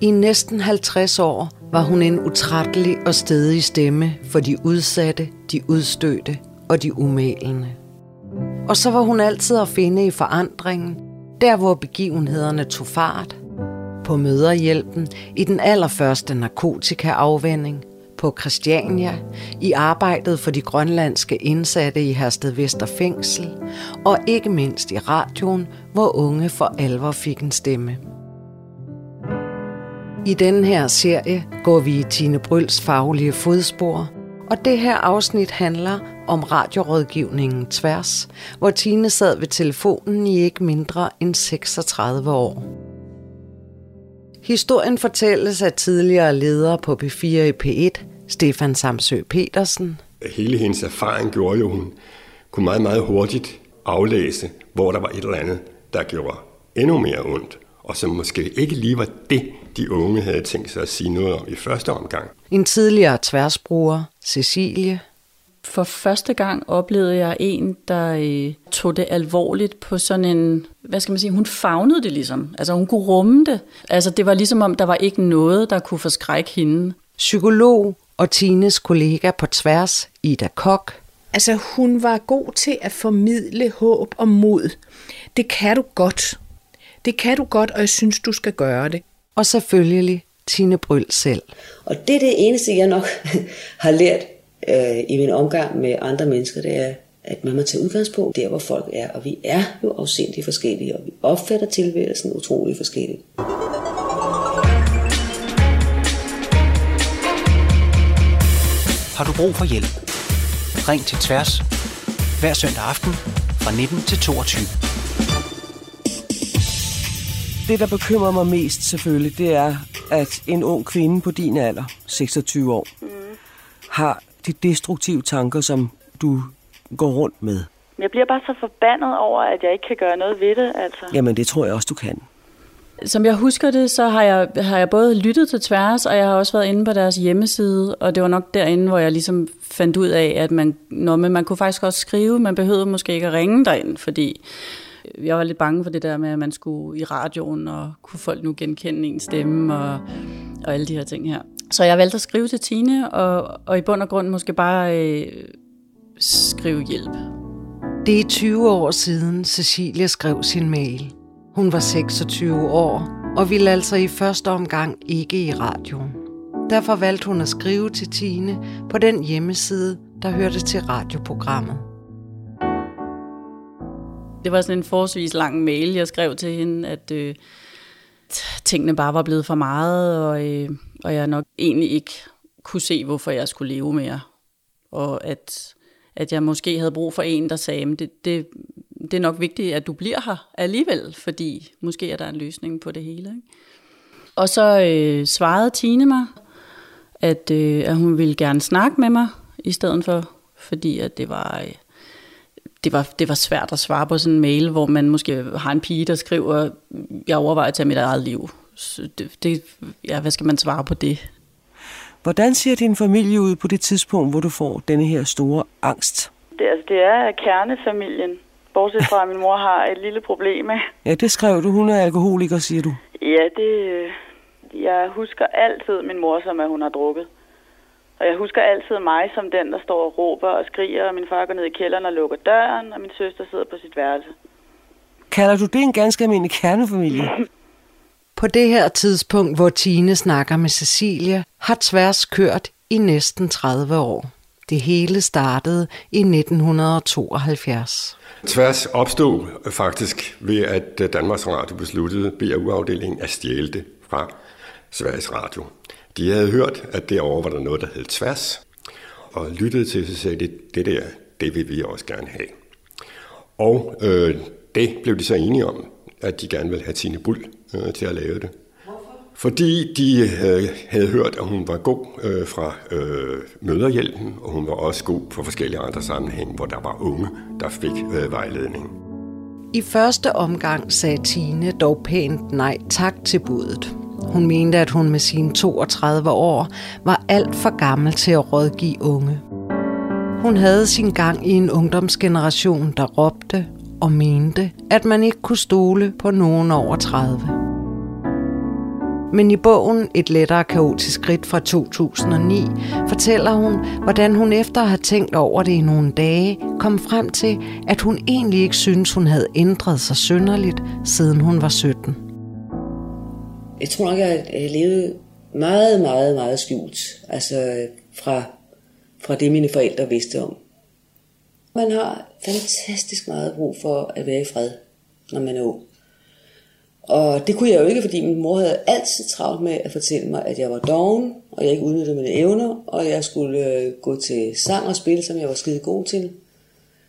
I næsten 50 år var hun en utrættelig og stedig stemme for de udsatte, de udstødte og de umælende. Og så var hun altid at finde i forandringen, der hvor begivenhederne tog fart. På møderhjælpen, i den allerførste narkotikaafvænding, på Christiania, i arbejdet for de grønlandske indsatte i Hersted Vester Fængsel, og ikke mindst i radioen, hvor unge for alvor fik en stemme. I denne her serie går vi i Tine Bryls faglige fodspor, og det her afsnit handler om radiorådgivningen Tværs, hvor Tine sad ved telefonen i ikke mindre end 36 år. Historien fortælles af tidligere leder på P4 i P1, Stefan Samsø Petersen. Hele hendes erfaring gjorde jo, hun kunne meget, meget hurtigt aflæse, hvor der var et eller andet, der gjorde endnu mere ondt, og som måske ikke lige var det, de unge havde tænkt sig at sige noget om i første omgang. En tidligere tværsbruger, Cecilie. For første gang oplevede jeg en, der øh, tog det alvorligt på sådan en, hvad skal man sige, hun fagnede det ligesom. Altså hun kunne rumme det. Altså det var ligesom om, der var ikke noget, der kunne forskrække hende. Psykolog og Tines kollega på tværs, Ida Kok. Altså hun var god til at formidle håb og mod. Det kan du godt. Det kan du godt, og jeg synes, du skal gøre det og selvfølgelig Tine Bryl selv. Og det er det eneste, jeg nok har lært øh, i min omgang med andre mennesker, det er, at man må tage udgangspunkt der, hvor folk er. Og vi er jo afsindigt forskellige, og vi opfatter tilværelsen utrolig forskelligt. Har du brug for hjælp? Ring til Tværs. Hver søndag aften fra 19 til 22 det, der bekymrer mig mest selvfølgelig, det er, at en ung kvinde på din alder, 26 år, mm. har de destruktive tanker, som du går rundt med. Jeg bliver bare så forbandet over, at jeg ikke kan gøre noget ved det. Altså. Jamen, det tror jeg også, du kan. Som jeg husker det, så har jeg, har jeg både lyttet til tværs, og jeg har også været inde på deres hjemmeside, og det var nok derinde, hvor jeg ligesom fandt ud af, at man, når man, man kunne faktisk også skrive, man behøvede måske ikke at ringe derind, fordi jeg var lidt bange for det der med, at man skulle i radioen, og kunne folk nu genkende en stemme, og, og alle de her ting her. Så jeg valgte at skrive til Tine, og, og i bund og grund måske bare øh, skrive hjælp. Det er 20 år siden, Cecilia skrev sin mail. Hun var 26 år, og ville altså i første omgang ikke i radioen. Derfor valgte hun at skrive til Tine på den hjemmeside, der hørte til radioprogrammet. Det var sådan en forholdsvis lang mail, jeg skrev til hende, at øh, tingene bare var blevet for meget, og, øh, og jeg nok egentlig ikke kunne se, hvorfor jeg skulle leve mere. Og at, at jeg måske havde brug for en, der sagde, at det, det, det er nok vigtigt, at du bliver her alligevel, fordi måske er der en løsning på det hele. Ikke? Og så øh, svarede Tine mig, at, øh, at hun ville gerne snakke med mig, i stedet for, fordi at det var... Øh, det var, det var svært at svare på sådan en mail, hvor man måske har en pige, der skriver, jeg overvejer at tage mit eget liv. Så det, det, ja, hvad skal man svare på det? Hvordan ser din familie ud på det tidspunkt, hvor du får denne her store angst? Det, altså, det er kernefamilien. Bortset fra, at min mor har et lille problem med. Ja, det skrev du. Hun er alkoholiker, siger du. Ja, det... Jeg husker altid min mor, som at hun har drukket. Og jeg husker altid mig som den, der står og råber og skriger, og min far går ned i kælderen og lukker døren, og min søster sidder på sit værelse. Kalder du det en ganske almindelig kernefamilie? På det her tidspunkt, hvor Tine snakker med Cecilia, har Tværs kørt i næsten 30 år. Det hele startede i 1972. Tværs opstod faktisk ved, at Danmarks Radio besluttede BRU-afdelingen at stjæle det fra Sveriges Radio. De havde hørt, at derovre var der noget, der hed tværs, og lyttede til, så sagde de, det der, det vil vi også gerne have. Og øh, det blev de så enige om, at de gerne ville have Tine Bull øh, til at lave det. Hvorfor? Fordi de øh, havde hørt, at hun var god øh, fra øh, møderhjælpen, og hun var også god for forskellige andre sammenhænge, hvor der var unge, der fik øh, vejledning. I første omgang sagde Tine dog pænt nej tak til budet. Hun mente, at hun med sine 32 år var alt for gammel til at rådgive unge. Hun havde sin gang i en ungdomsgeneration, der råbte og mente, at man ikke kunne stole på nogen over 30. Men i bogen Et lettere kaotisk skridt fra 2009 fortæller hun, hvordan hun efter at have tænkt over det i nogle dage, kom frem til, at hun egentlig ikke synes, hun havde ændret sig synderligt, siden hun var 17. Jeg tror nok, jeg jeg levede meget, meget, meget skjult. Altså fra, fra det, mine forældre vidste om. Man har fantastisk meget brug for at være i fred, når man er ung. Og det kunne jeg jo ikke, fordi min mor havde altid travlt med at fortælle mig, at jeg var doven, og jeg ikke udnyttede mine evner, og jeg skulle øh, gå til sang og spil, som jeg var skide god til.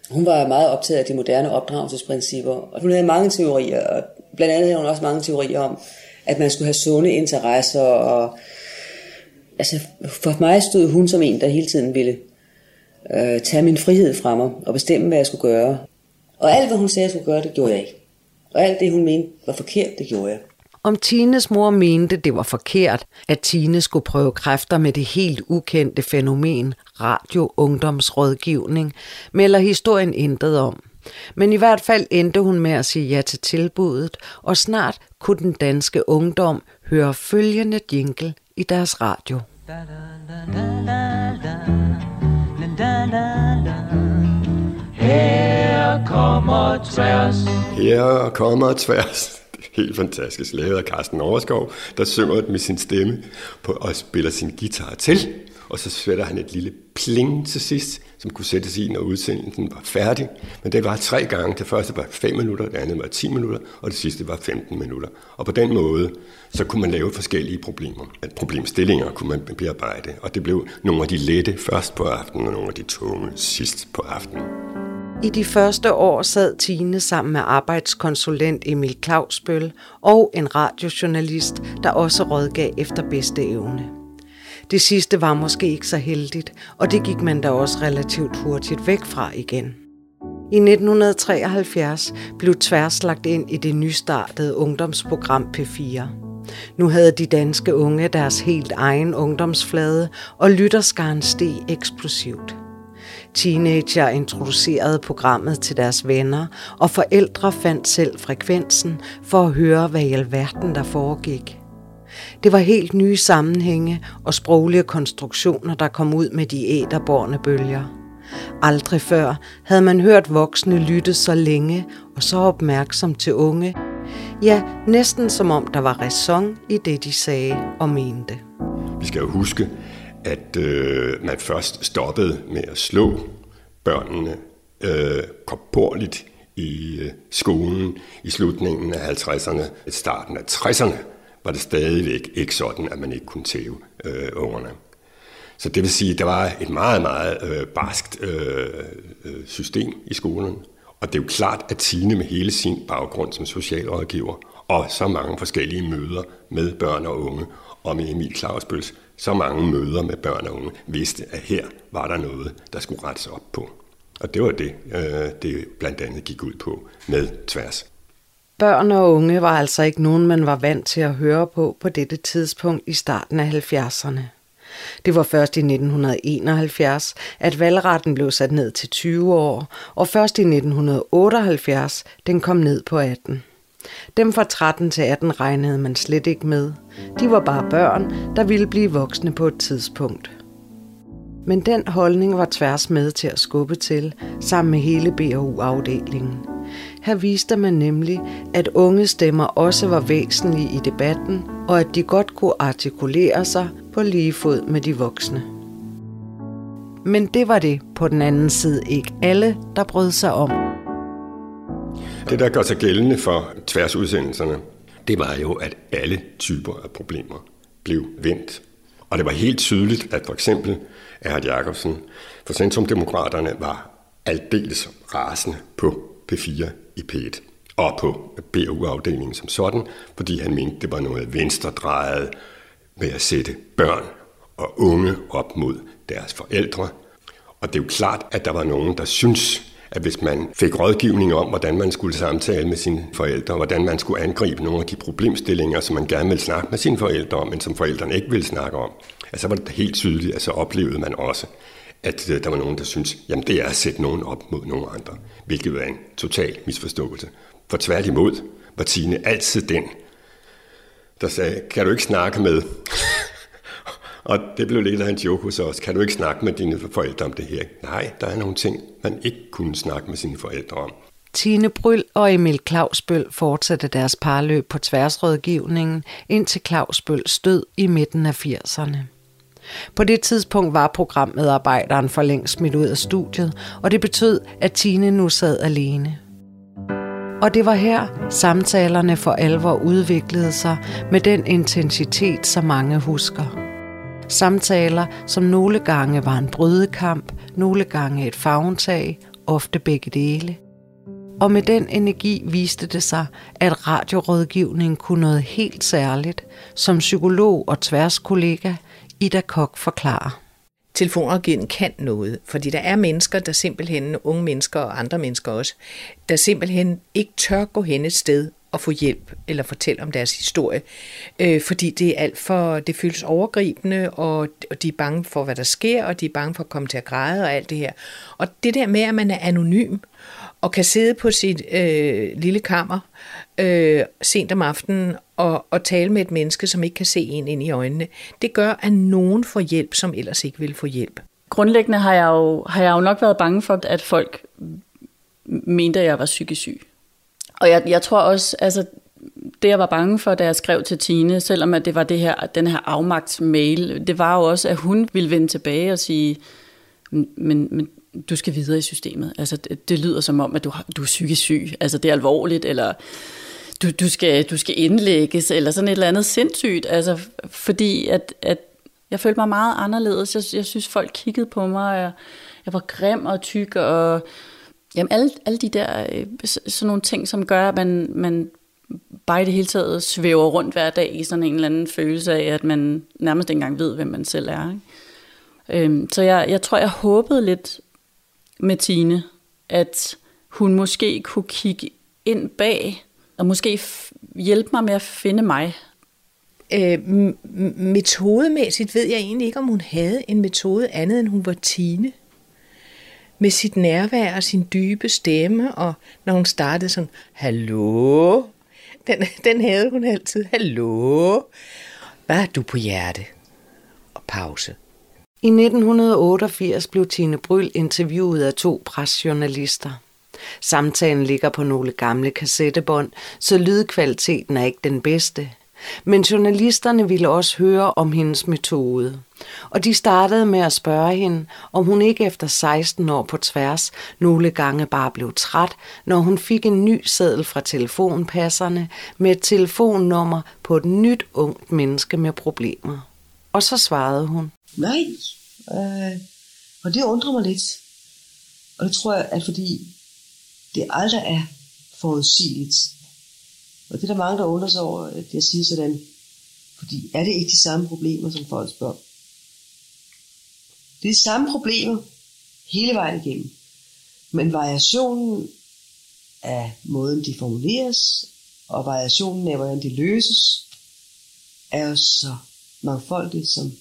Hun var meget optaget af de moderne opdragelsesprincipper, og hun havde mange teorier, og blandt andet havde hun også mange teorier om, at man skulle have sunde interesser, og altså for mig stod hun som en, der hele tiden ville øh, tage min frihed fra mig, og bestemme, hvad jeg skulle gøre. Og alt, hvad hun sagde, jeg skulle gøre, det gjorde jeg ikke. Og alt det, hun mente var forkert, det gjorde jeg. Om Tines mor mente, det var forkert, at Tine skulle prøve kræfter med det helt ukendte fænomen radio-ungdomsrådgivning, melder historien intet om. Men i hvert fald endte hun med at sige ja til tilbuddet, og snart kunne den danske ungdom høre følgende jingle i deres radio. Her kommer tværs. Her kommer tværs. Helt fantastisk. Lavet af Carsten Overskov, der synger med sin stemme på, og spiller sin guitar til. Og så sætter han et lille pling til sidst, som kunne sættes i, når udsendelsen var færdig. Men det var tre gange. Det første var 5 minutter, det andet var 10 minutter, og det sidste var 15 minutter. Og på den måde, så kunne man lave forskellige problemer. At problemstillinger kunne man bearbejde, og det blev nogle af de lette først på aftenen, og nogle af de tunge sidst på aftenen. I de første år sad Tine sammen med arbejdskonsulent Emil Clausbøl og en radiojournalist, der også rådgav efter bedste evne. Det sidste var måske ikke så heldigt, og det gik man da også relativt hurtigt væk fra igen. I 1973 blev Tværs lagt ind i det nystartede ungdomsprogram P4. Nu havde de danske unge deres helt egen ungdomsflade, og lytterskaren steg eksplosivt. Teenager introducerede programmet til deres venner, og forældre fandt selv frekvensen for at høre, hvad i alverden der foregik. Det var helt nye sammenhænge og sproglige konstruktioner, der kom ud med de æderborne bølger. Aldrig før havde man hørt voksne lytte så længe og så opmærksom til unge. Ja, næsten som om der var ræson i det, de sagde og mente. Vi skal jo huske, at øh, man først stoppede med at slå børnene øh, korporligt i øh, skolen i slutningen af 50'erne, starten af 60'erne, var det stadigvæk ikke sådan, at man ikke kunne tæve øh, ungerne. Så det vil sige, at der var et meget, meget øh, barskt øh, øh, system i skolen. Og det er jo klart, at Tine med hele sin baggrund som socialrådgiver og så mange forskellige møder med børn og unge, og med Emil Clausbøls så mange møder med børn og unge, vidste, at her var der noget, der skulle rettes op på. Og det var det, øh, det blandt andet gik ud på med tværs. Børn og unge var altså ikke nogen, man var vant til at høre på på dette tidspunkt i starten af 70'erne. Det var først i 1971, at valgretten blev sat ned til 20 år, og først i 1978 den kom ned på 18. Dem fra 13 til 18 regnede man slet ikke med. De var bare børn, der ville blive voksne på et tidspunkt. Men den holdning var tværs med til at skubbe til, sammen med hele BHU-afdelingen. Her viste man nemlig, at unge stemmer også var væsentlige i debatten, og at de godt kunne artikulere sig på lige fod med de voksne. Men det var det på den anden side ikke alle, der brød sig om. Det, der gør sig gældende for tværsudsendelserne, det var jo, at alle typer af problemer blev vendt. Og det var helt tydeligt, at for eksempel Erhard Jacobsen for Centrumdemokraterne var aldeles rasende på P4 i P1 og på BU-afdelingen som sådan, fordi han mente, det var noget venstredrejet med at sætte børn og unge op mod deres forældre. Og det er jo klart, at der var nogen, der synes, at hvis man fik rådgivning om, hvordan man skulle samtale med sine forældre, hvordan man skulle angribe nogle af de problemstillinger, som man gerne ville snakke med sine forældre om, men som forældrene ikke ville snakke om, altså, var det helt tydeligt, at så oplevede man også, at øh, der var nogen, der syntes, jamen det er at sætte nogen op mod nogen andre, hvilket var en total misforståelse. For tværtimod var Tine altid den, der sagde, kan du ikke snakke med? og det blev lidt af en joke hos os. Kan du ikke snakke med dine forældre om det her? Nej, der er nogle ting, man ikke kunne snakke med sine forældre om. Tine Bryl og Emil Clausbøl fortsatte deres parløb på tværsrådgivningen, indtil Clausbøls stød i midten af 80'erne. På det tidspunkt var programmedarbejderen for længst smidt ud af studiet, og det betød, at Tine nu sad alene. Og det var her, samtalerne for alvor udviklede sig med den intensitet, som mange husker. Samtaler, som nogle gange var en brydekamp, nogle gange et fagntag, ofte begge dele. Og med den energi viste det sig, at radiorådgivning kunne noget helt særligt, som psykolog og tværskollega Ida Kok forklarer. Telefonrådgivning kan noget, fordi der er mennesker, der simpelthen, unge mennesker og andre mennesker også, der simpelthen ikke tør gå hen et sted og få hjælp eller fortælle om deres historie, øh, fordi det er alt for, det føles overgribende, og, og de er bange for, hvad der sker, og de er bange for at komme til at græde og alt det her. Og det der med, at man er anonym, og kan sidde på sit øh, lille kammer øh, sent om aftenen og, og tale med et menneske, som ikke kan se en ind i øjnene, det gør, at nogen får hjælp, som ellers ikke vil få hjælp. Grundlæggende har jeg jo, har jeg jo nok været bange for, at folk mente, at jeg var psykisk syg. Og jeg, jeg tror også, altså det jeg var bange for, da jeg skrev til Tine, selvom at det var det her, den her afmagtsmail, det var jo også, at hun ville vende tilbage og sige, men, men du skal videre i systemet. Altså det, det lyder som om, at du, har, du er psykisk syg, altså det er alvorligt, eller du, du, skal, du skal indlægges, eller sådan et eller andet sindssygt. Altså fordi at, at jeg følte mig meget anderledes. Jeg, jeg synes, folk kiggede på mig, og jeg, jeg var grim og tyk, og Jamen alle, alle de der øh, sådan nogle ting, som gør, at man, man bare i det hele taget svæver rundt hver dag i sådan en eller anden følelse af, at man nærmest ikke engang ved, hvem man selv er. Ikke? Øhm, så jeg, jeg tror, jeg håbede lidt med Tine, at hun måske kunne kigge ind bag, og måske hjælpe mig med at finde mig. Øh, metodemæssigt ved jeg egentlig ikke, om hun havde en metode andet, end hun var Tine med sit nærvær og sin dybe stemme, og når hun startede sådan, hallo, den, den havde hun altid, hallo, hvad har du på hjerte? Og pause. I 1988 blev Tine Bryl interviewet af to presjournalister. Samtalen ligger på nogle gamle kassettebånd, så lydkvaliteten er ikke den bedste. Men journalisterne ville også høre om hendes metode. Og de startede med at spørge hende, om hun ikke efter 16 år på tværs nogle gange bare blev træt, når hun fik en ny seddel fra telefonpasserne med et telefonnummer på et nyt ungt menneske med problemer. Og så svarede hun. Nej, øh, og det undrer mig lidt. Og det tror jeg, at fordi det aldrig er forudsigeligt, og det er der mange, der undrer sig over, at jeg siger sådan, fordi er det ikke de samme problemer, som folk spørger? Det er de samme problemer hele vejen igennem. Men variationen af måden, de formuleres, og variationen af, hvordan de løses, er jo så mangfoldigt som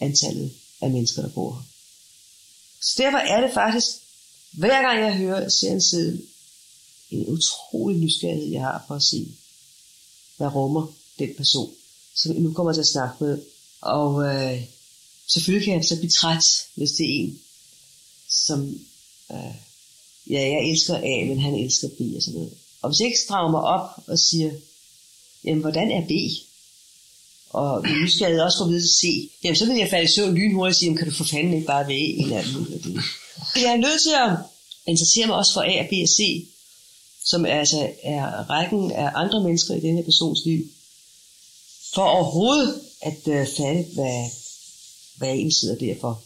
antallet af mennesker, der bor her. Så derfor er det faktisk, hver gang jeg hører, ser en en utrolig nysgerrighed, jeg har for at se, hvad rummer den person, som nu kommer til at snakke med. Og øh, selvfølgelig kan jeg så blive træt, hvis det er en, som øh, ja, jeg elsker A, men han elsker B og sådan noget. Og hvis jeg ikke strager mig op og siger, jamen hvordan er B? Og nysgerrighed også får videre til C, jamen så vil jeg falde i søvn lynhurtigt og sige, jamen kan du for fanden ikke bare være en af dem? Jeg er nødt til at interessere mig også for A, B og C, som altså er rækken af andre mennesker i den her persons liv, for overhovedet at uh, fatte, hvad, hvad jeg egentlig sidder derfor.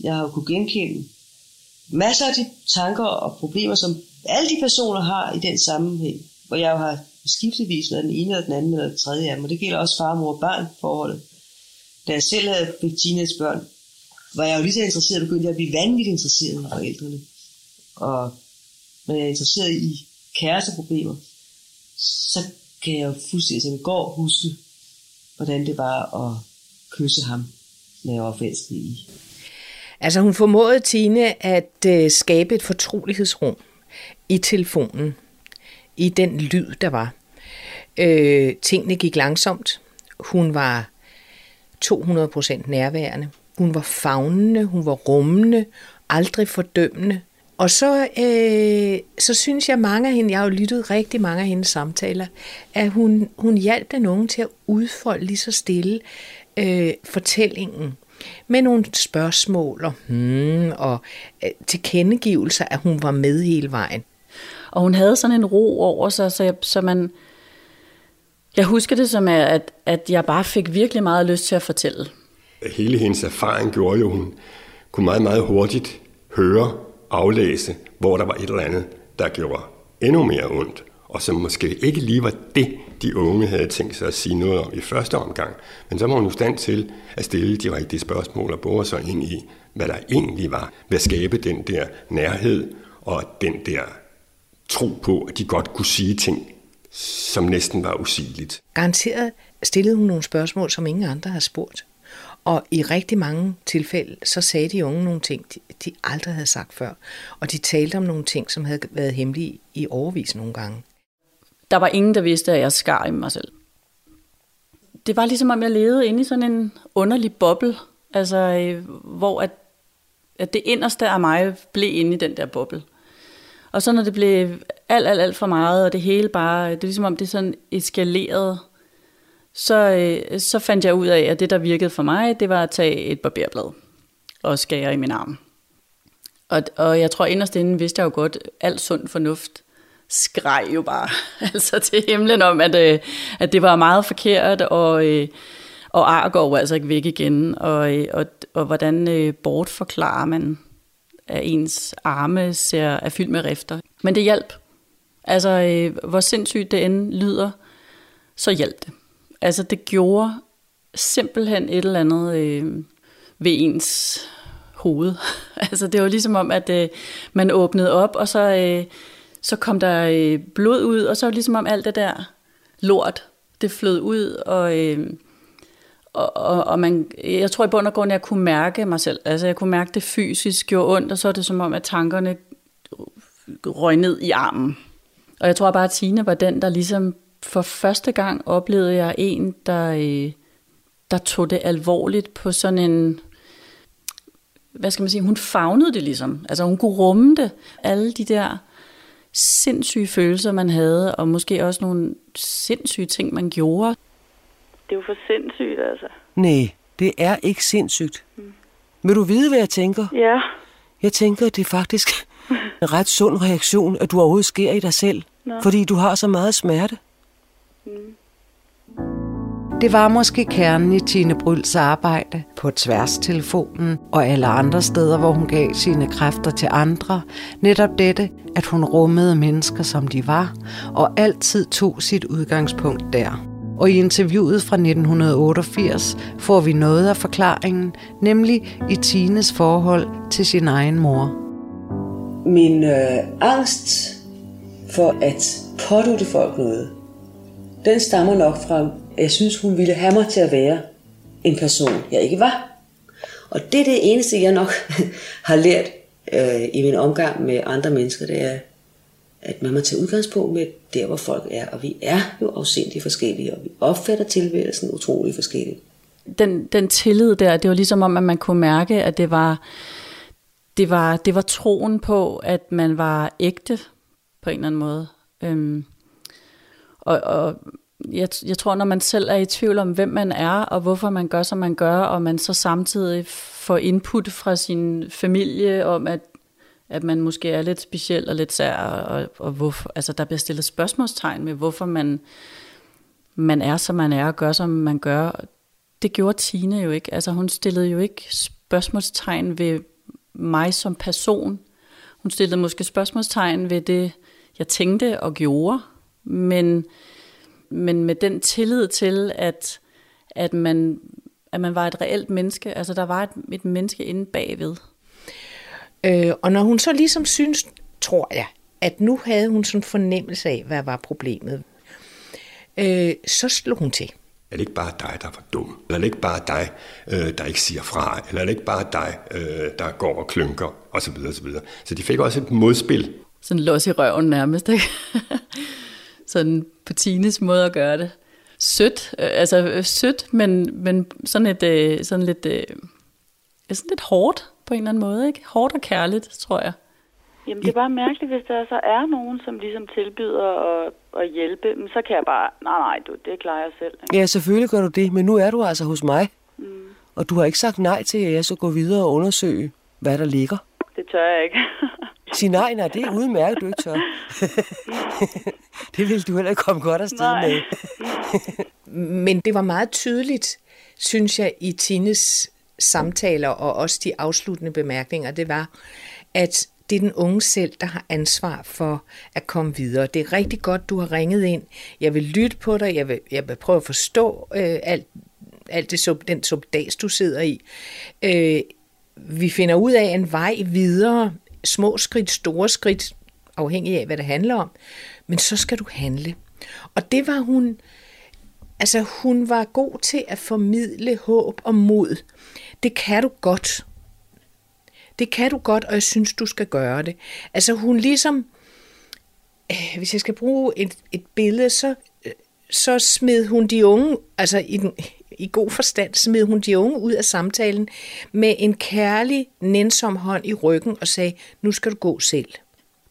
Jeg har jo kunnet genkende masser af de tanker og problemer, som alle de personer har i den sammenhæng, hvor jeg jo har skiftevis været den ene eller den anden eller den tredje af dem, og det gælder også far, mor og barn forholdet. Da jeg selv havde fik teenagebørn, var jeg jo lige så interesseret, begyndte jeg at blive vanvittigt interesseret i forældrene. Og når jeg er interesseret i kæresteproblemer, så kan jeg jo fuldstændig som i går huske, hvordan det var at kysse ham, når jeg var forelsket i. Altså hun formåede Tine at øh, skabe et fortrolighedsrum i telefonen, i den lyd, der var. Øh, tingene gik langsomt. Hun var 200% nærværende. Hun var fagnende, hun var rummende, aldrig fordømmende. Og så, øh, så synes jeg mange af hende, jeg har jo lyttet rigtig mange af hendes samtaler, at hun, hun hjalp den unge til at udfolde lige så stille øh, fortællingen med nogle spørgsmål og, hmm, og øh, tilkendegivelser, at hun var med hele vejen. Og hun havde sådan en ro over sig, så, jeg, så man... Jeg husker det som, at, at jeg bare fik virkelig meget lyst til at fortælle. Hele hendes erfaring gjorde jo, hun kunne meget, meget hurtigt høre, aflæse, hvor der var et eller andet, der gjorde endnu mere ondt, og som måske ikke lige var det, de unge havde tænkt sig at sige noget om i første omgang. Men så var hun jo stand til at stille de rigtige spørgsmål og bore sig ind i, hvad der egentlig var, ved at skabe den der nærhed og den der tro på, at de godt kunne sige ting, som næsten var usigeligt. Garanteret stillede hun nogle spørgsmål, som ingen andre har spurgt. Og i rigtig mange tilfælde, så sagde de unge nogle ting, de aldrig havde sagt før. Og de talte om nogle ting, som havde været hemmelige i overvis nogle gange. Der var ingen, der vidste, at jeg skar i mig selv. Det var ligesom, om jeg levede inde i sådan en underlig boble, altså, øh, hvor at, at det inderste af mig blev inde i den der boble. Og så når det blev alt, alt, alt for meget, og det hele bare, det er ligesom om det sådan eskalerede, så, øh, så fandt jeg ud af, at det, der virkede for mig, det var at tage et barberblad og skære i min arm. Og, og jeg tror inderst inden vidste jeg jo godt, alt sund fornuft skreg jo bare altså til himlen om, at, øh, at det var meget forkert, og, øh, og ar går altså ikke væk igen, og, øh, og, og hvordan øh, bortforklarer man, at ens arme ser, er fyldt med rifter. Men det hjalp. Altså, øh, hvor sindssygt det end lyder, så hjalp det. Altså, det gjorde simpelthen et eller andet øh, ved ens hoved. altså, det var ligesom om, at øh, man åbnede op, og så, øh, så kom der øh, blod ud, og så var det ligesom om alt det der lort, det flød ud, og... Øh, og, og, og man, jeg tror i bund og grund, at jeg kunne mærke mig selv. Altså jeg kunne mærke det fysisk gjorde ondt, og så er det som om, at tankerne røg ned i armen. Og jeg tror bare, at Tine var den, der ligesom for første gang oplevede jeg en, der, øh, der tog det alvorligt på sådan en, hvad skal man sige, hun fagnede det ligesom. Altså hun kunne rumme det. Alle de der sindssyge følelser, man havde, og måske også nogle sindssyge ting, man gjorde. Det er jo for sindssygt, altså. Nej, det er ikke sindssygt. Mm. Vil du vide, hvad jeg tænker? Ja. Jeg tænker, det er faktisk en ret sund reaktion, at du overhovedet sker i dig selv. Nå. Fordi du har så meget smerte. Mm. Det var måske kernen i Tine Bryls arbejde på tværstelefonen og alle andre steder, hvor hun gav sine kræfter til andre. Netop dette, at hun rummede mennesker, som de var, og altid tog sit udgangspunkt der. Og i interviewet fra 1988 får vi noget af forklaringen, nemlig i Tines forhold til sin egen mor. Min øh, angst for at pådute folk noget, den stammer nok fra, at jeg synes, hun ville have mig til at være en person, jeg ikke var. Og det er det eneste, jeg nok har lært øh, i min omgang med andre mennesker, det er, at man må tage udgangspunkt med der, hvor folk er. Og vi er jo afsindigt forskellige, og vi opfatter tilværelsen utrolig forskelligt. Den, den tillid der, det var ligesom om, at man kunne mærke, at det var, det var, det var troen på, at man var ægte på en eller anden måde. Øhm, og, og jeg, jeg tror, når man selv er i tvivl om, hvem man er, og hvorfor man gør, som man gør, og man så samtidig får input fra sin familie om, at, at man måske er lidt speciel og lidt sær, og, og hvorfor, altså der bliver stillet spørgsmålstegn med, hvorfor man, man er, som man er, og gør, som man gør. Det gjorde Tine jo ikke. Altså hun stillede jo ikke spørgsmålstegn ved mig som person. Hun stillede måske spørgsmålstegn ved det, jeg tænkte og gjorde, men men med den tillid til, at, at, man, at man var et reelt menneske. Altså, der var et, et menneske inde bagved. Øh, og når hun så ligesom synes, tror jeg, at nu havde hun sådan en fornemmelse af, hvad var problemet, øh, så slog hun til. Er det ikke bare dig, der var dum? Eller er det ikke bare dig, øh, der ikke siger fra? Eller er det ikke bare dig, øh, der går og klynker? Og så videre, og så videre. Så de fik også et modspil. Sådan los i røven nærmest, ikke? sådan på Tines måde at gøre det. Sødt, øh, altså øh, sødt, men, men sådan, et, øh, sådan lidt, øh, sådan lidt hårdt på en eller anden måde. Ikke? Hårdt og kærligt, tror jeg. Jamen, det er bare mærkeligt, hvis der så er nogen, som ligesom tilbyder at, at hjælpe, men så kan jeg bare, nej, nej, du, det klarer jeg selv. Ikke? Ja, selvfølgelig gør du det, men nu er du altså hos mig. Mm. Og du har ikke sagt nej til, at jeg skal gå videre og undersøge, hvad der ligger. Det tør jeg ikke. Sig nej, nej, det er udmærket, du ikke tør. det vil du heller ikke komme godt afsted Nej. med. Men det var meget tydeligt, synes jeg, i Tines samtaler og også de afsluttende bemærkninger, det var, at det er den unge selv, der har ansvar for at komme videre. Det er rigtig godt, du har ringet ind. Jeg vil lytte på dig. Jeg vil, jeg vil prøve at forstå øh, alt, alt det, sub- den subdags, du sidder i. Øh, vi finder ud af en vej videre. Små skridt, store skridt, afhængig af, hvad det handler om. Men så skal du handle. Og det var hun... Altså, hun var god til at formidle håb og mod. Det kan du godt. Det kan du godt, og jeg synes, du skal gøre det. Altså, hun ligesom... Øh, hvis jeg skal bruge et, et billede, så, øh, så smed hun de unge, altså i, den, i god forstand, smed hun de unge ud af samtalen med en kærlig, nænsom hånd i ryggen og sagde, nu skal du gå selv.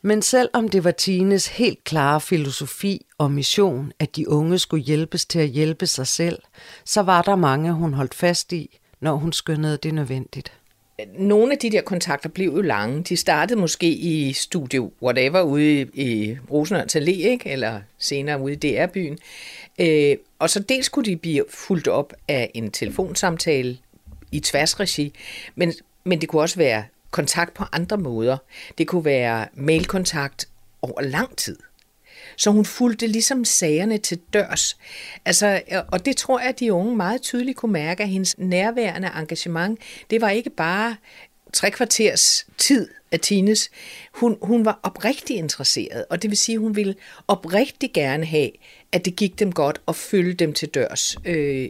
Men selvom det var Tines helt klare filosofi og mission, at de unge skulle hjælpes til at hjælpe sig selv, så var der mange, hun holdt fast i, når hun skønnede det nødvendigt nogle af de der kontakter blev jo lange. De startede måske i studio whatever ude i, i Rosenørns Allé, ikke? eller senere ude i DR-byen. Øh, og så dels kunne de blive fuldt op af en telefonsamtale i tværsregi, men, men det kunne også være kontakt på andre måder. Det kunne være mailkontakt over lang tid. Så hun fulgte ligesom sagerne til dørs. Altså, og det tror jeg, at de unge meget tydeligt kunne mærke, at hendes nærværende engagement, det var ikke bare tre kvarters tid af Tines. Hun, hun var oprigtig interesseret, og det vil sige, at hun ville oprigtig gerne have, at det gik dem godt og følge dem til dørs, øh,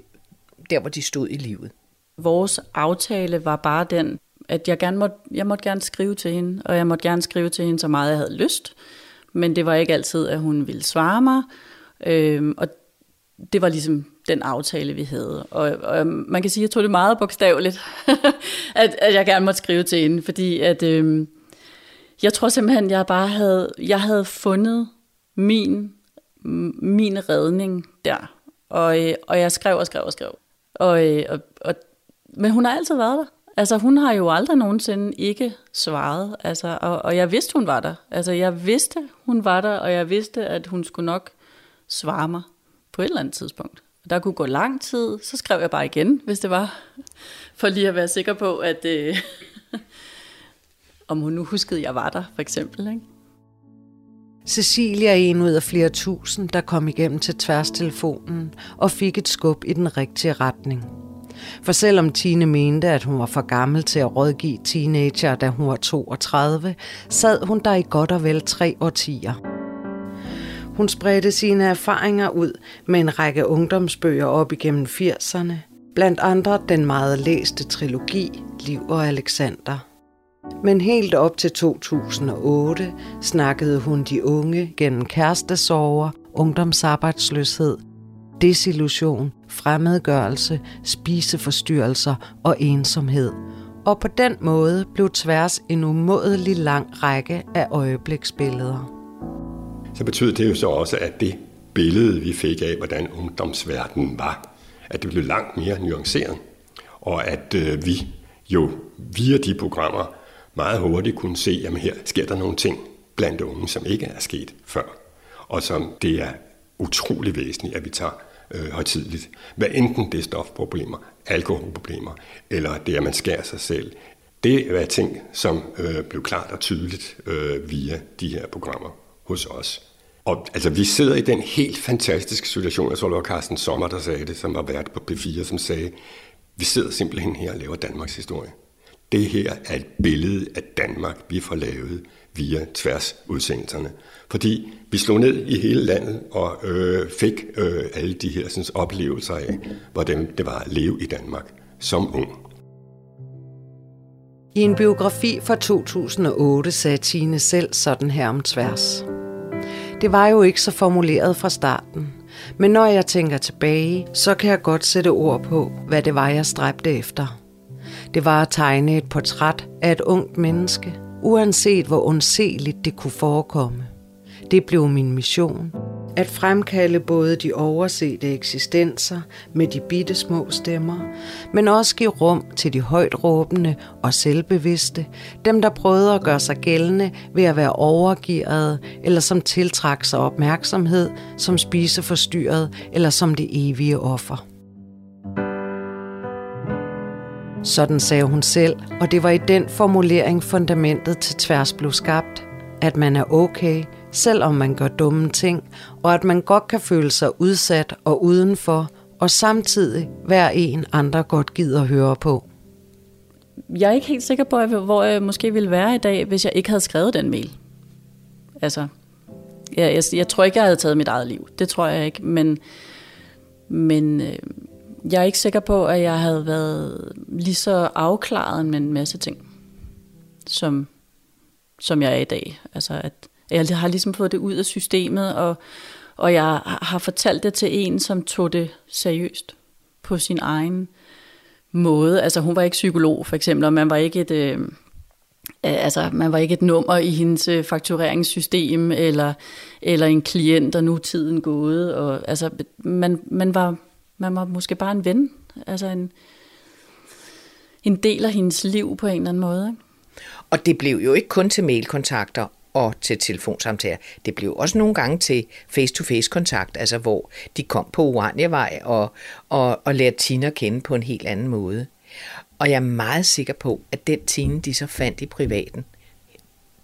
der hvor de stod i livet. Vores aftale var bare den, at jeg, gerne måtte, jeg måtte gerne skrive til hende, og jeg måtte gerne skrive til hende så meget, jeg havde lyst. Men det var ikke altid, at hun ville svare mig. Øhm, og det var ligesom den aftale, vi havde. Og, og man kan sige, at jeg tog det meget bogstaveligt, at, at jeg gerne måtte skrive til hende, fordi at, øhm, jeg tror simpelthen, jeg bare havde, jeg havde fundet min, min redning der. Og, øh, og jeg skrev og skrev og skrev. Og, øh, og, og, men hun har altid været der. Altså, hun har jo aldrig nogensinde ikke svaret. Altså, og, og jeg vidste, hun var der. Altså, jeg vidste, hun var der, og jeg vidste, at hun skulle nok svare mig på et eller andet tidspunkt. Der kunne gå lang tid, så skrev jeg bare igen, hvis det var. For lige at være sikker på, at øh, om hun nu huskede, at jeg var der, for eksempel. Ikke? Cecilia er en ud af flere tusind, der kom igennem til tværstelefonen og fik et skub i den rigtige retning. For selvom Tine mente, at hun var for gammel til at rådgive teenager, da hun var 32, sad hun der i godt og vel tre årtier. Hun spredte sine erfaringer ud med en række ungdomsbøger op igennem 80'erne, blandt andre den meget læste trilogi Liv og Alexander. Men helt op til 2008 snakkede hun de unge gennem kærestesorger, ungdomsarbejdsløshed, desillusion, fremmedgørelse, spiseforstyrrelser og ensomhed. Og på den måde blev tværs en umådelig lang række af øjebliksbilleder. Så betød det jo så også, at det billede, vi fik af, hvordan ungdomsverdenen var, at det blev langt mere nuanceret. Og at øh, vi jo via de programmer meget hurtigt kunne se, at her sker der nogle ting blandt unge, som ikke er sket før. Og som det er utrolig væsentligt, at vi tager øh, højtidligt. Hvad enten det er stofproblemer, alkoholproblemer, eller det, at man skærer sig selv. Det er ting, som øh, blev klart og tydeligt øh, via de her programmer hos os. Og altså, vi sidder i den helt fantastiske situation, jeg tror, det var Carsten Sommer, der sagde det, som var vært på P4, som sagde, vi sidder simpelthen her og laver Danmarks historie. Det her er et billede af Danmark, vi får lavet via tværsudsendelserne. Fordi vi slog ned i hele landet og øh, fik øh, alle de her sådan, oplevelser af, hvordan det var at leve i Danmark som ung. I en biografi fra 2008 sagde Tine selv sådan her om tværs. Det var jo ikke så formuleret fra starten. Men når jeg tænker tilbage, så kan jeg godt sætte ord på, hvad det var, jeg stræbte efter. Det var at tegne et portræt af et ungt menneske, uanset hvor ondseligt det kunne forekomme. Det blev min mission. At fremkalde både de oversete eksistenser med de bitte små stemmer, men også give rum til de højt råbende og selvbevidste, dem der prøvede at gøre sig gældende ved at være overgivet, eller som tiltrak sig opmærksomhed, som spiseforstyrret eller som det evige offer. Sådan sagde hun selv, og det var i den formulering fundamentet til tværs blev skabt, at man er okay, selvom man gør dumme ting, og at man godt kan føle sig udsat og udenfor, og samtidig være en andre godt gider høre på. Jeg er ikke helt sikker på, hvor jeg måske ville være i dag, hvis jeg ikke havde skrevet den mail. Altså, jeg, jeg, jeg tror ikke, jeg havde taget mit eget liv. Det tror jeg ikke, men, men øh, jeg er ikke sikker på, at jeg havde været lige så afklaret med en masse ting, som, som jeg er i dag. Altså, at jeg har ligesom fået det ud af systemet, og, og jeg har fortalt det til en, som tog det seriøst på sin egen måde. Altså hun var ikke psykolog for eksempel, og man var ikke et... Øh, altså, man var ikke et nummer i hendes øh, faktureringssystem, eller, eller en klient, der nu tiden gået. Og, altså, man, man, var, man var måske bare en ven, altså en, en del af hendes liv på en eller anden måde. Ikke? Og det blev jo ikke kun til mailkontakter og til telefonsamtaler. Det blev også nogle gange til face-to-face kontakt, altså hvor de kom på Uraniavej og, og, og lærte Tina at kende på en helt anden måde. Og jeg er meget sikker på, at den Tine, de så fandt i privaten,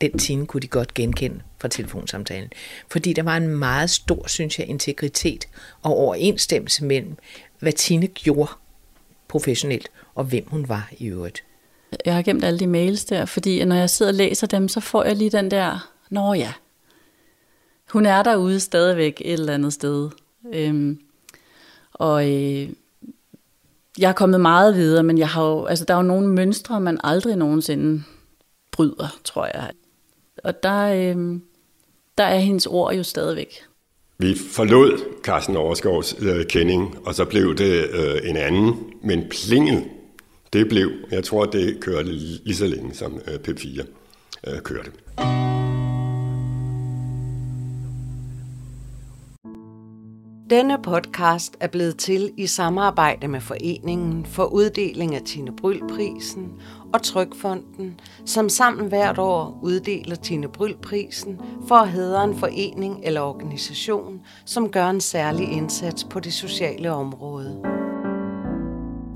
den Tine kunne de godt genkende fra telefonsamtalen. Fordi der var en meget stor, synes jeg, integritet og overensstemmelse mellem, hvad Tine gjorde professionelt, og hvem hun var i øvrigt. Jeg har gemt alle de mails der, fordi når jeg sidder og læser dem, så får jeg lige den der, nå ja, hun er derude stadigvæk et eller andet sted. Øhm, og øh, jeg er kommet meget videre, men jeg har jo, altså, der er jo nogle mønstre, man aldrig nogensinde bryder, tror jeg. Og der, øh, der er hendes ord jo stadigvæk. Vi forlod Carsten Overskovs øh, kending, og så blev det øh, en anden, men plinget det blev, jeg tror, det kørte lige så længe som øh, P4 øh, kørte. Denne podcast er blevet til i samarbejde med Foreningen for uddeling af Tine Bryl-prisen og Trykfonden, som sammen hvert år uddeler Tine Bryl-prisen for at hedre en forening eller organisation, som gør en særlig indsats på det sociale område.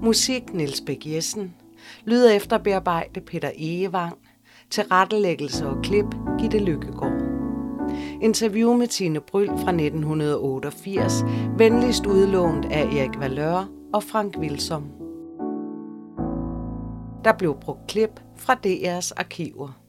Musik Niels Bæk Jessen. Lyd efter bearbejde Peter Egevang. Tilrettelæggelse og klip Gitte Lykkegaard. Interview med Tine Bryl fra 1988, venligst udlånt af Erik Valør og Frank Wilsom. Der blev brugt klip fra DR's arkiver.